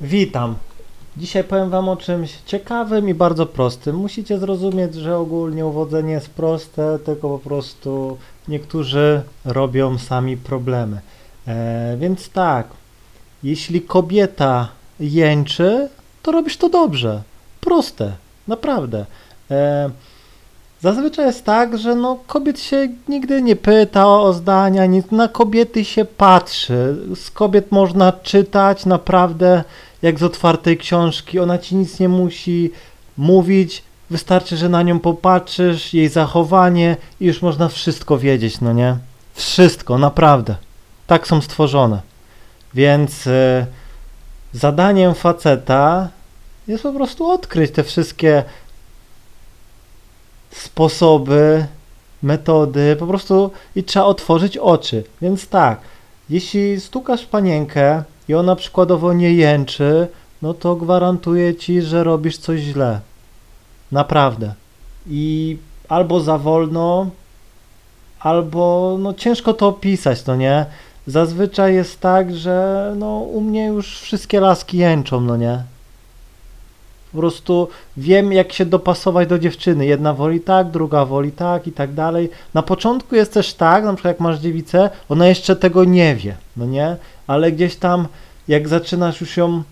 Witam. Dzisiaj powiem Wam o czymś ciekawym i bardzo prostym. Musicie zrozumieć, że ogólnie uwodzenie jest proste, tylko po prostu niektórzy robią sami problemy. E, więc tak, jeśli kobieta jęczy, to robisz to dobrze. Proste, naprawdę. E, Zazwyczaj jest tak, że no, kobiet się nigdy nie pyta o, o zdania, nic, na kobiety się patrzy. Z kobiet można czytać naprawdę jak z otwartej książki. Ona ci nic nie musi mówić, wystarczy, że na nią popatrzysz, jej zachowanie i już można wszystko wiedzieć, no nie? Wszystko, naprawdę. Tak są stworzone. Więc y, zadaniem faceta jest po prostu odkryć te wszystkie sposoby, metody, po prostu i trzeba otworzyć oczy. Więc tak, jeśli stukasz panienkę i ona przykładowo nie jęczy, no to gwarantuję ci, że robisz coś źle. Naprawdę. I albo za wolno, albo no ciężko to opisać, no nie? Zazwyczaj jest tak, że no u mnie już wszystkie laski jęczą, no nie? Po prostu wiem, jak się dopasować do dziewczyny. Jedna woli tak, druga woli tak i tak dalej. Na początku jest też tak, na przykład jak masz dziewicę, ona jeszcze tego nie wie, no nie? Ale gdzieś tam, jak zaczynasz już ją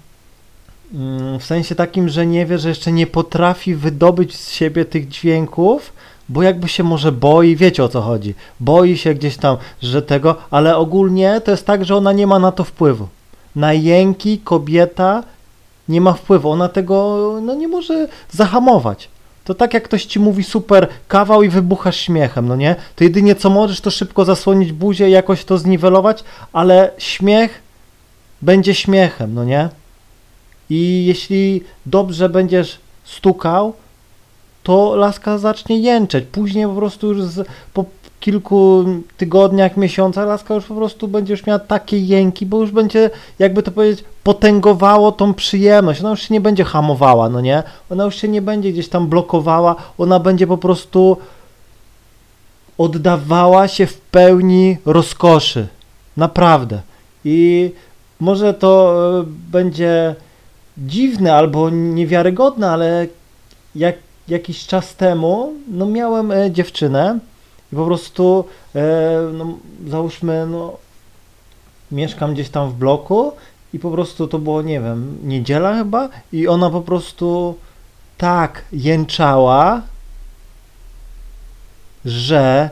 mm, w sensie takim, że nie wie, że jeszcze nie potrafi wydobyć z siebie tych dźwięków, bo jakby się może boi, wiecie o co chodzi. Boi się gdzieś tam, że tego, ale ogólnie to jest tak, że ona nie ma na to wpływu. Na jęki kobieta nie ma wpływu, ona tego no, nie może zahamować. To tak jak ktoś ci mówi super kawał i wybuchasz śmiechem, no nie? To jedynie co możesz to szybko zasłonić buzię i jakoś to zniwelować, ale śmiech będzie śmiechem, no nie? I jeśli dobrze będziesz stukał, to laska zacznie jęczeć. Później po prostu już z, po kilku tygodniach, miesiącach laska już po prostu będzie już miała takie jęki, bo już będzie, jakby to powiedzieć, potęgowało tą przyjemność. Ona już się nie będzie hamowała, no nie? Ona już się nie będzie gdzieś tam blokowała, ona będzie po prostu oddawała się w pełni rozkoszy. Naprawdę. I może to e, będzie dziwne albo niewiarygodne, ale jak jakiś czas temu, no miałem e, dziewczynę i po prostu, e, no, załóżmy, no, mieszkam gdzieś tam w bloku i po prostu to było, nie wiem, niedziela chyba i ona po prostu tak jęczała, że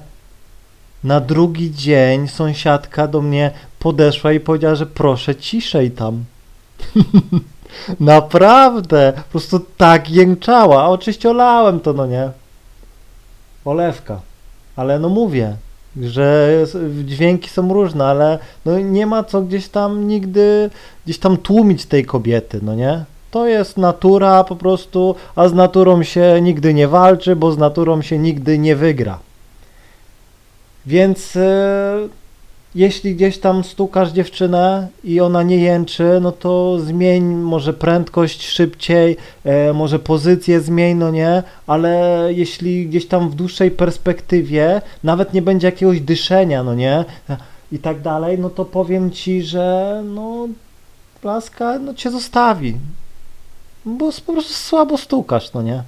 na drugi dzień sąsiadka do mnie podeszła i powiedziała, że proszę ciszej tam. Naprawdę, po prostu tak jęczała. Oczywiście olałem to, no nie. Olewka. Ale no mówię, że dźwięki są różne, ale no nie ma co gdzieś tam nigdy gdzieś tam tłumić tej kobiety, no nie? To jest natura po prostu, a z naturą się nigdy nie walczy, bo z naturą się nigdy nie wygra. Więc e, jeśli gdzieś tam stukasz dziewczynę i ona nie jęczy, no to zmień może prędkość szybciej, e, może pozycję zmień, no nie, ale jeśli gdzieś tam w dłuższej perspektywie nawet nie będzie jakiegoś dyszenia, no nie, i tak dalej, no to powiem ci, że no laska no cię zostawi, bo po prostu słabo stukasz, no nie.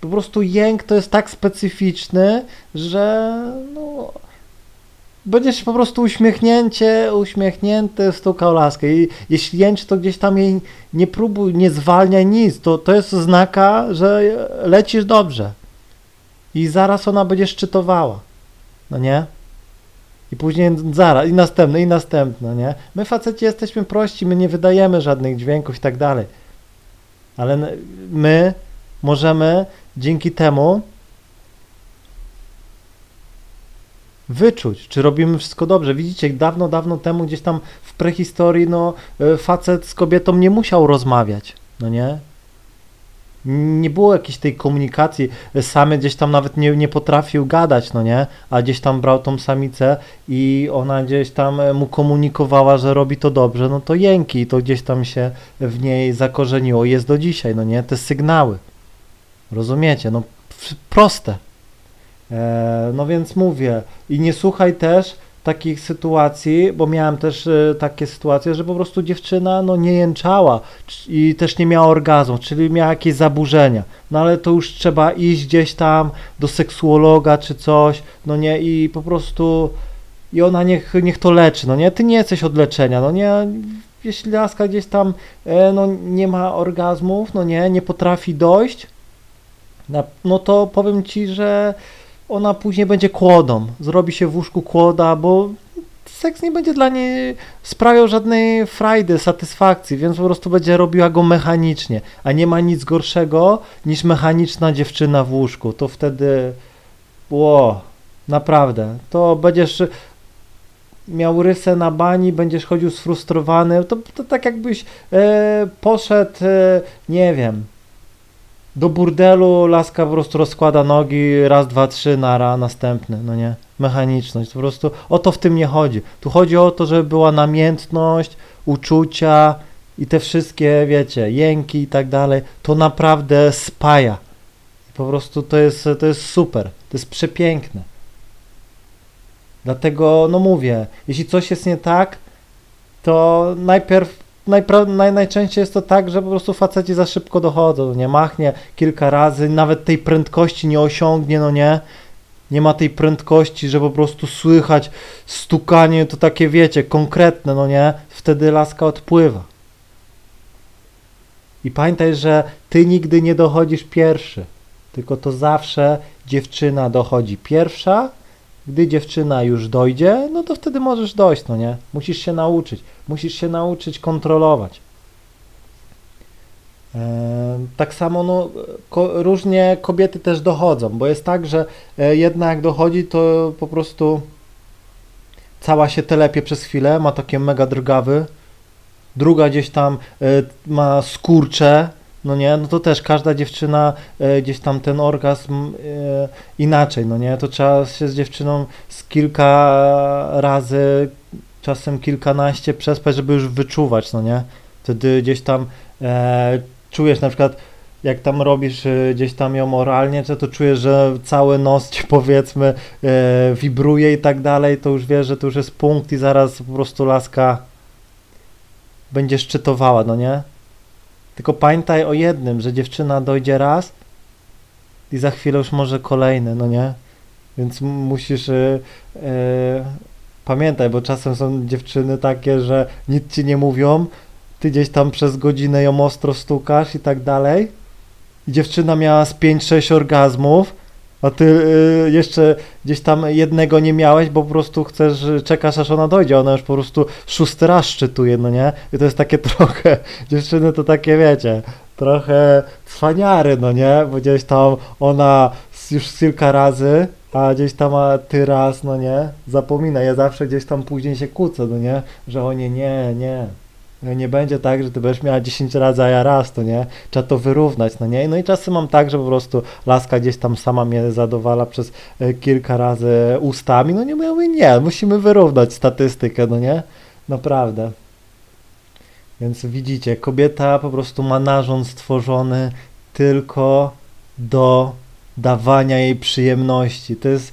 Po prostu jęk to jest tak specyficzny, że no, będziesz po prostu uśmiechnięcie, uśmiechnięty stukał laskę i jeśli jęczy, to gdzieś tam jej nie próbuj, nie zwalniaj nic, to, to jest znaka, że lecisz dobrze. I zaraz ona będzie szczytowała, no nie? I później zaraz, i następne, i następne, nie? My faceci jesteśmy prości, my nie wydajemy żadnych dźwięków i tak dalej, ale my możemy dzięki temu wyczuć, czy robimy wszystko dobrze. Widzicie, dawno, dawno temu, gdzieś tam w prehistorii, no, e, facet z kobietą nie musiał rozmawiać, no nie? Nie było jakiejś tej komunikacji, samy gdzieś tam nawet nie, nie potrafił gadać, no nie? A gdzieś tam brał tą samicę i ona gdzieś tam mu komunikowała, że robi to dobrze, no to jęki, to gdzieś tam się w niej zakorzeniło, jest do dzisiaj, no nie? Te sygnały. Rozumiecie? No proste. E, no więc mówię, i nie słuchaj też takich sytuacji, bo miałem też e, takie sytuacje, że po prostu dziewczyna no nie jęczała i też nie miała orgazmu, czyli miała jakieś zaburzenia. No ale to już trzeba iść gdzieś tam do seksuologa czy coś, no nie i po prostu i ona niech, niech to leczy, no nie? Ty nie jesteś od leczenia, no nie? Jeśli laska gdzieś tam e, no, nie ma orgazmów, no nie, nie potrafi dojść, no to powiem ci, że ona później będzie kłodą, zrobi się w łóżku kłoda, bo seks nie będzie dla niej sprawiał żadnej frajdy, satysfakcji, więc po prostu będzie robiła go mechanicznie, a nie ma nic gorszego niż mechaniczna dziewczyna w łóżku, to wtedy, ło, naprawdę, to będziesz miał rysę na bani, będziesz chodził sfrustrowany, to, to tak jakbyś e, poszedł, e, nie wiem, do burdelu, laska po prostu rozkłada nogi, raz, dwa, trzy, nara, następny, no nie, mechaniczność, po prostu o to w tym nie chodzi. Tu chodzi o to, żeby była namiętność, uczucia i te wszystkie, wiecie, jęki i tak dalej, to naprawdę spaja. Po prostu to jest, to jest super, to jest przepiękne. Dlatego, no mówię, jeśli coś jest nie tak, to najpierw, najpra- naj, najczęściej jest to tak, że po prostu faceci za szybko dochodzą, nie machnie kilka razy, nawet tej prędkości nie osiągnie, no nie, nie ma tej prędkości, że po prostu słychać stukanie, to takie wiecie, konkretne, no nie, wtedy laska odpływa. I pamiętaj, że ty nigdy nie dochodzisz pierwszy, tylko to zawsze dziewczyna dochodzi pierwsza, gdy dziewczyna już dojdzie, no to wtedy możesz dojść, no nie? Musisz się nauczyć, musisz się nauczyć kontrolować. Em, Tak samo no, ko, różnie kobiety też dochodzą, bo jest tak, że e, jedna jak dochodzi, to po prostu cała się telepie przez chwilę, ma takie mega drgawy, druga gdzieś tam e, ma skurcze, no nie, no to też każda dziewczyna e, gdzieś tam ten orgazm e, inaczej, no nie, to trzeba się z dziewczyną z kilka razy, czasem kilkanaście przespać, żeby już wyczuwać, no nie, wtedy gdzieś tam e, czujesz na przykład, jak tam robisz e, gdzieś tam ją oralnie, to, to czujesz, że cały nos ci powiedzmy e, wibruje i tak dalej, to już wiesz, że to już jest punkt i zaraz po prostu laska będzie szczytowała, no nie? Tylko pamiętaj o jednym, że dziewczyna dojdzie raz i za chwilę już może kolejny, no nie? Więc musisz e, e, pamiętaj, bo czasem są dziewczyny takie, że nic ci nie mówią, ty gdzieś tam przez godzinę ją ostro stukasz i tak dalej. I dziewczyna miała z 5-6 orgazmów, a ty y, jeszcze gdzieś tam jednego nie miałeś, bo po prostu chcesz, czekasz aż ona dojdzie, ona już po prostu szósty raz szczytuje, no nie? I to jest takie trochę, dziewczyny to takie wiecie, trochę cwaniary, no nie? Bo gdzieś tam ona już kilka razy, a gdzieś tam a ty raz, no nie? Zapomina, ja zawsze gdzieś tam później się kłócę, no nie? Że o nie, nie, nie. No nie będzie tak, że ty będziesz miała 10 razy, a ja raz, to nie? Trzeba to wyrównać, no nie? No i czasem mam tak, że po prostu laska gdzieś tam sama mnie zadowala przez e, kilka razy ustami, no nie, mówię, nie, musimy wyrównać statystykę, no nie? Naprawdę. Więc widzicie, kobieta po prostu ma narząd stworzony tylko do dawania jej przyjemności. To jest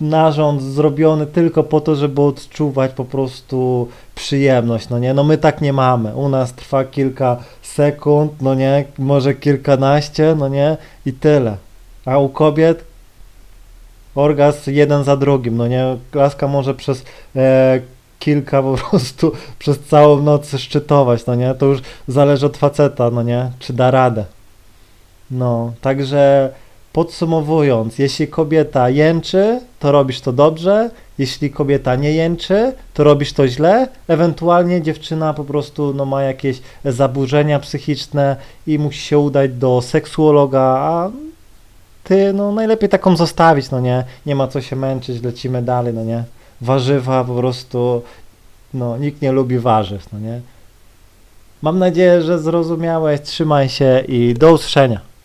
narząd zrobiony tylko po to, żeby odczuwać po prostu przyjemność, no nie? No my tak nie mamy. U nas trwa kilka sekund, no nie? Może kilkanaście, no nie? I tyle. A u kobiet orgazm jeden za drugim, no nie? Laska może przez e, kilka po prostu przez całą noc szczytować, no nie? To już zależy od faceta, no nie? Czy da radę. No, także podsumowując, jeśli kobieta jęczy, to robisz to dobrze, jeśli kobieta nie jęczy, to robisz to źle, ewentualnie dziewczyna po prostu no, ma jakieś zaburzenia psychiczne i musi się udać do seksuologa, a ty no najlepiej taką zostawić, no nie, nie ma co się męczyć, lecimy dalej, no nie, warzywa po prostu, no nikt nie lubi warzyw, no nie. Mam nadzieję, że zrozumiałeś, trzymaj się i do usłyszenia.